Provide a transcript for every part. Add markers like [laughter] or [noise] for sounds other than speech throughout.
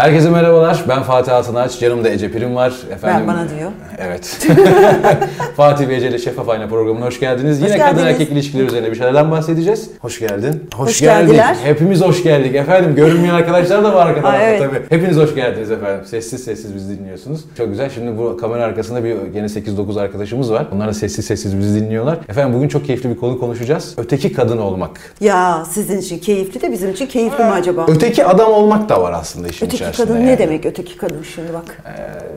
Herkese merhabalar. Ben Fatih Altınaç. Yanımda Ece Prim var. Ben bana diyor. Evet. [laughs] Fatih ve Ece ile Şeffaf Ayna programına hoş geldiniz. Hoş Yine geldiniz. kadın erkek ilişkileri üzerine bir şeylerden bahsedeceğiz. Hoş geldin. Hoş geldik. geldiler. Hepimiz hoş geldik efendim. Görünmeyen arkadaşlar da var arka tarafta evet. tabii. Hepiniz hoş geldiniz efendim. Sessiz sessiz bizi dinliyorsunuz. Çok güzel. Şimdi bu kamera arkasında bir gene 8-9 arkadaşımız var. Onlar da sessiz sessiz bizi dinliyorlar. Efendim bugün çok keyifli bir konu konuşacağız. Öteki kadın olmak. Ya sizin için keyifli de bizim için keyifli mi acaba? Öteki adam olmak da var aslında işin Öteki içerisinde. Kadın yani. ne demek öteki kadın şimdi bak.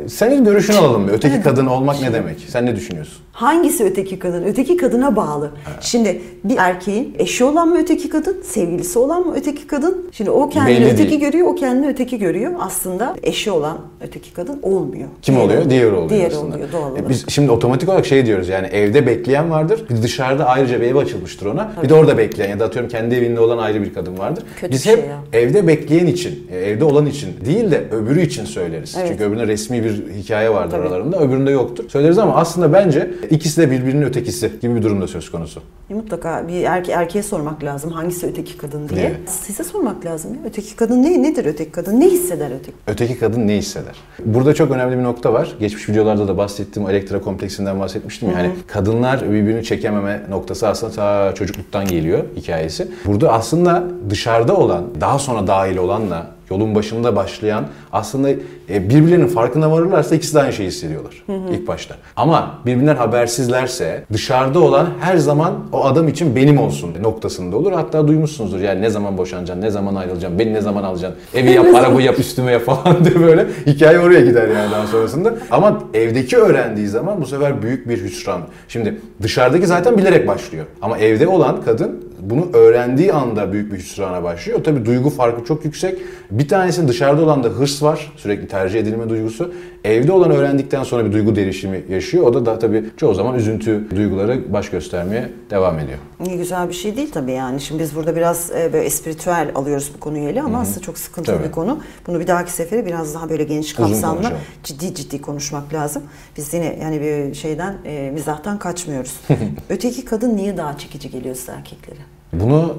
Senin görüşünü alalım. Öteki kadın olmak ne demek? Sen ne düşünüyorsun? Hangisi öteki kadın? Öteki kadına bağlı. Şimdi bir erkeğin eşi olan mı öteki kadın, sevgilisi olan mı öteki kadın? Şimdi o kendini Belli öteki değil. görüyor, o kendini öteki görüyor. Aslında eşi olan öteki kadın olmuyor. Kim Diğeri oluyor? Diğeri oluyor Diğeri aslında. oluyor doğal E olarak. Biz şimdi otomatik olarak şey diyoruz yani evde bekleyen vardır. Bir dışarıda ayrıca bir ev açılmıştır ona. Bir de orada bekleyen ya da atıyorum kendi evinde olan ayrı bir kadın vardır. Kötü Biz hep şey ya. evde bekleyen için, e, evde olan için değil de öbürü için söyleriz. Evet. Çünkü öbüründe resmi bir hikaye vardır Tabii. aralarında. Öbüründe yoktur. Söyleriz ama aslında bence ikisi de birbirinin ötekisi gibi bir durumda söz konusu. E, Mutlaka bir erke erkeğe sormak lazım hangisi öteki kadın diye. Evet. Size sormak lazım. ya. Öteki kadın ne nedir öteki kadın? Ne hisseder öteki? Öteki kadın ne hisseder? Burada çok önemli bir nokta var. Geçmiş videolarda da bahsettiğim Elektra kompleksinden bahsetmiştim. ya. Yani kadınlar birbirini çekememe noktası aslında ta çocukluktan geliyor hikayesi. Burada aslında dışarıda olan, daha sonra dahil olanla yolun başında başlayan aslında e, birbirlerinin farkına varırlarsa ikisi de aynı şeyi hissediyorlar ilk başta. Ama birbirinden habersizlerse dışarıda olan her zaman o adam için benim olsun noktasında olur. Hatta duymuşsunuzdur yani ne zaman boşanacaksın, ne zaman ayrılacaksın, beni ne zaman alacaksın, evi yap, [laughs] arabayı yap üstüme yap falan diye böyle hikaye oraya gider yani daha sonrasında. Ama evdeki öğrendiği zaman bu sefer büyük bir hüsran. Şimdi dışarıdaki zaten bilerek başlıyor. Ama evde olan kadın bunu öğrendiği anda büyük bir hüsrana başlıyor. Tabii duygu farkı çok yüksek. Bir tanesi dışarıda olan da hırs var. Sürekli tercih edilme duygusu. Evde olan öğrendikten sonra bir duygu derişimi yaşıyor. O da, da tabii çoğu zaman üzüntü duyguları baş göstermeye devam ediyor. Ne güzel bir şey değil tabii yani. Şimdi biz burada biraz e, böyle espiritüel alıyoruz bu konuyu ele ama aslında çok sıkıntılı Tabii. bir konu. Bunu bir dahaki sefere biraz daha böyle geniş kapsamlı ciddi ciddi konuşmak lazım. Biz yine yani bir şeyden e, mizahtan kaçmıyoruz. [laughs] Öteki kadın niye daha çekici geliyor size erkeklere? Bunu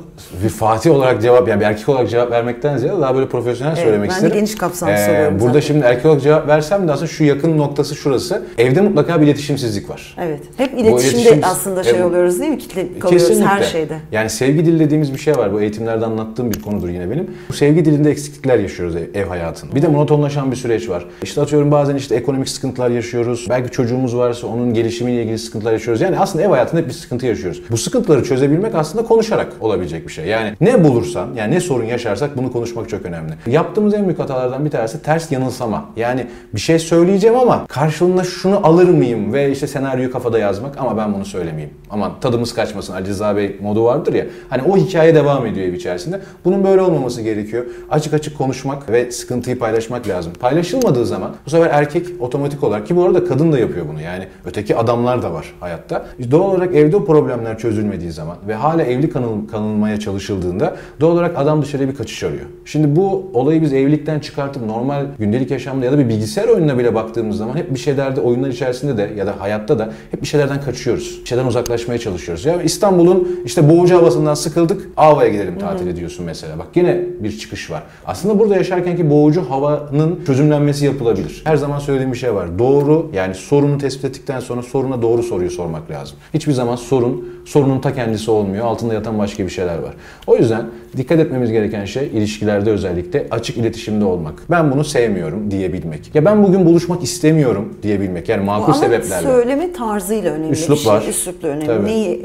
bir Fatih olarak cevap yani bir erkek olarak cevap vermekten ziyade daha böyle profesyonel Evet, söylemek ben isterim. geniş kapsamlı Ee, soruyorum Burada zaten. şimdi erkek olarak cevap versem de aslında şu yakın noktası şurası. Evde mutlaka bir iletişimsizlik var. Evet. Hep iletişimde iletişim- aslında şey Evet. oluyoruz değil mi? Kitle kalıyoruz her şeyde. Yani sevgi dili dediğimiz bir şey var. Bu eğitimlerde anlattığım bir konudur yine benim. Bu sevgi dilinde eksiklikler yaşıyoruz ev, ev hayatında. Bir de monotonlaşan bir süreç var. İşte atıyorum bazen işte ekonomik sıkıntılar yaşıyoruz. Belki çocuğumuz varsa onun gelişimiyle ilgili sıkıntılar yaşıyoruz. Yani aslında ev hayatında hep bir sıkıntı yaşıyoruz. Bu sıkıntıları çözebilmek aslında konuşarak olabilecek bir şey. Yani ne bulursan, yani ne sorun yaşarsak bunu konuşmak çok önemli. Yaptığımız en büyük hatalardan bir tanesi ters yanılsama. Yani bir şey söyleyeceğim ama karşılığında şunu alır mıyım ve işte senaryoyu kafada yazmak ama ben bunu söylemeyeyim. Aman tadımız kaçmasın Ali Rıza Bey modu vardır ya. Hani o hikaye devam ediyor ev içerisinde. Bunun böyle olmaması gerekiyor. Açık açık konuşmak ve sıkıntıyı paylaşmak lazım. Paylaşılmadığı zaman bu sefer erkek otomatik olarak ki bu arada kadın da yapıyor bunu. Yani öteki adamlar da var hayatta. Doğal olarak evde o problemler çözülmediği zaman ve hala evli kanıl, kanılmaya çalışıldığında doğal olarak adam dışarıya bir kaçış arıyor. Şimdi bu olayı biz evlilikten çıkartıp normal gündelik yaşamda ya da bir bilgisayar oyununa bile baktığımız zaman hep bir şeylerde oyunlar içerisinde de ya da hayatta da hep bir şeylerden kaçıyoruz. Bir şeyden uzaklaşmaya çalışıyoruz. Ya İstanbul'un işte boğucu havasından sıkıldık. Ava'ya gidelim tatil ediyorsun mesela. Bak yine bir çıkış var. Aslında burada yaşarkenki boğucu havanın çözümlenmesi yapılabilir. Her zaman söylediğim bir şey var. Doğru yani sorunu tespit ettikten sonra soruna doğru soruyu sormak lazım. Hiçbir zaman sorun sorunun ta kendisi olmuyor. Altında yatan başka bir şeyler var. O yüzden dikkat etmemiz gereken şey ilişkilerde özellikle açık iletişimde olmak. Ben bunu sevmiyorum diyebilmek. Ya ben bugün buluşmak istemiyorum diyebilmek. Yani makul ama sebeplerle. söyleme tarzıyla önemli. Üslup şey. var. Üslupla önemli. Tabii. Neyi,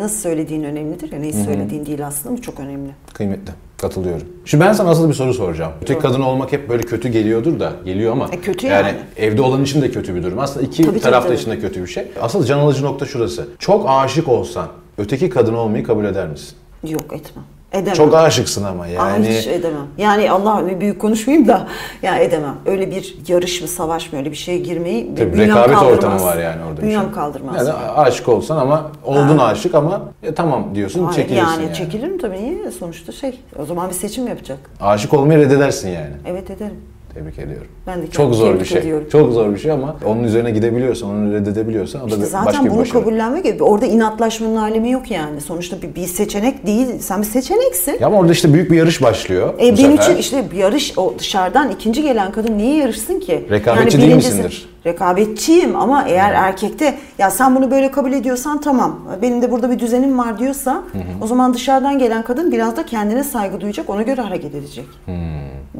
nasıl söylediğin önemlidir ya neyi söylediğin değil aslında bu çok önemli. Kıymetli. Katılıyorum. Şimdi ben sana asıl bir soru soracağım. Öteki kadın olmak hep böyle kötü geliyordur da geliyor ama E, kötü yani. yani. evde olan için de kötü bir durum. Aslında iki Tabii, tabii, taraf da tabii. için de kötü bir şey. Asıl can alıcı nokta şurası. Çok aşık olsan öteki kadın olmayı kabul eder misin? Yok etmem. Edemem. Çok aşıksın ama Aa, yani. hiç edemem. Yani Allah büyük konuşmayayım da ya edemem. Öyle bir yarış mı savaş mı öyle bir şeye girmeyi Tabii rekabet kaldırmaz. ortamı var yani orada. Bünyem şey. kaldırmaz. Yani aşık olsan ama oldun aşık ama e, tamam diyorsun Hayır, çekilirsin yani, yani. çekilirim tabii niye? Sonuçta şey o zaman bir seçim yapacak. Aşık olmayı reddedersin yani. Evet ederim. Tebrik ediyorum. Ben de Çok zor bir şey. ediyorum. Çok zor bir şey ama onun üzerine gidebiliyorsan, onu reddedebiliyorsan o da İşte bir- zaten başka bir bunu başarı. kabullenmek gibi. Orada inatlaşmanın alemi yok yani. Sonuçta bir, bir seçenek değil. Sen bir seçeneksin. Ya ama orada işte büyük bir yarış başlıyor. E, benim sefer. için işte bir yarış o dışarıdan ikinci gelen kadın niye yarışsın ki? Rekabetçi değil birincisi- misindir? Rekabetçiyim ama eğer erkekte ya sen bunu böyle kabul ediyorsan tamam. Benim de burada bir düzenim var diyorsa o zaman dışarıdan gelen kadın biraz da kendine saygı duyacak. Ona göre hareket edecek.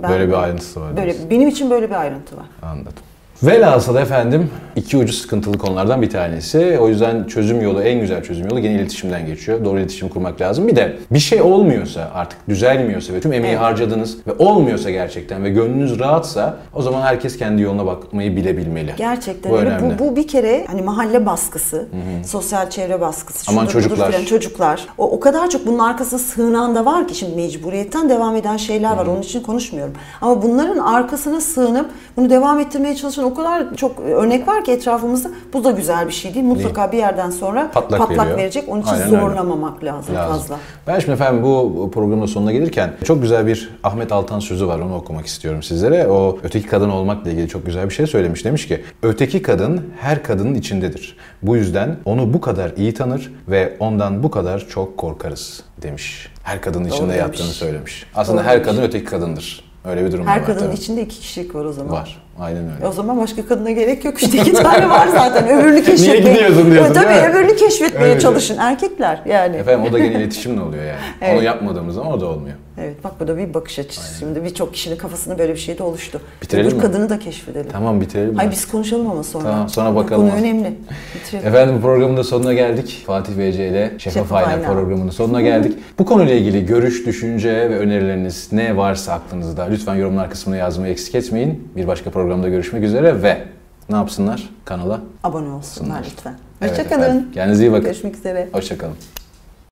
Ben- Böyle bir ayrıntısı var. Böyle diyorsun. benim için böyle bir ayrıntı var. Anladım. Velhasıl efendim iki ucu sıkıntılı konulardan bir tanesi. O yüzden çözüm yolu, en güzel çözüm yolu gene iletişimden geçiyor. Doğru iletişim kurmak lazım. Bir de bir şey olmuyorsa, artık düzelmiyorsa ve tüm emeği Evet. harcadınız ve olmuyorsa gerçekten ve gönlünüz rahatsa o zaman herkes kendi yoluna bakmayı bilebilmeli. Gerçekten Bu öyle. önemli. Bu, bu bir kere hani mahalle baskısı, sosyal çevre baskısı, Aman çocuklar. filan, çocuklar. O, o kadar çok bunun arkasında sığınan da var ki şimdi mecburiyetten devam eden şeyler var. Onun için konuşmuyorum. Ama bunların arkasına sığınıp bunu devam ettirmeye çalışan o kadar çok örnek var ki etrafımızda. Bu da güzel bir şey değil. Mutlaka bir yerden sonra Patlak patlak, veriyor. verecek. Onun için Aynen öyle. zorlamamak lazım, Lazım. fazla. Ben şimdi efendim bu programın da sonuna gelirken çok güzel bir Ahmet Altan sözü var onu okumak istiyorum sizlere. O öteki kadın olmakla ilgili çok güzel bir şey söylemiş. Demiş ki öteki kadın her kadının içindedir. Bu yüzden onu bu kadar iyi tanır ve ondan bu kadar çok korkarız demiş. Her kadının içinde demiş. yattığını söylemiş. Aslında Doğru her demiş. kadın öteki kadındır. Öyle bir durum Her var kadının tabii. içinde iki kişilik var o zaman. Var. Aynen E öyle. O zaman başka kadına gerek yok işte iki tane [laughs] var zaten öbürünü keşfetmeye. gidiyorsun diyorsun, Evet, Tabii değil mi? öbürünü keşfetmeye Öyle. çalışın erkekler yani. Efendim o da gene iletişimle oluyor yani. [laughs] Evet. Onu yapmadığımız zaman o da olmuyor. Evet bak bu da bir bakış açısı. Şimdi birçok kişinin kafasında böyle bir şey de oluştu. Bitirelim Öbür mi? kadını da keşfedelim. Tamam bitirelim. mi? Hayır biz konuşalım ama sonra. Tamam, sonra Bu bakalım. Konu önemli. [laughs] Bitirelim. Efendim bu programın da sonuna geldik. Fatih VC ile Şeffaf Ayna programının sonuna geldik. Bu konuyla ilgili görüş, düşünce ve önerileriniz ne varsa aklınızda lütfen yorumlar kısmına yazmayı eksik etmeyin. Bir başka programda görüşmek üzere ve ne yapsınlar? Kanala. Abone olsunlar lütfen. Evet Hoşçakalın. efendim. Kendinize iyi bakın. Görüşmek üzere. Hoşçakalın.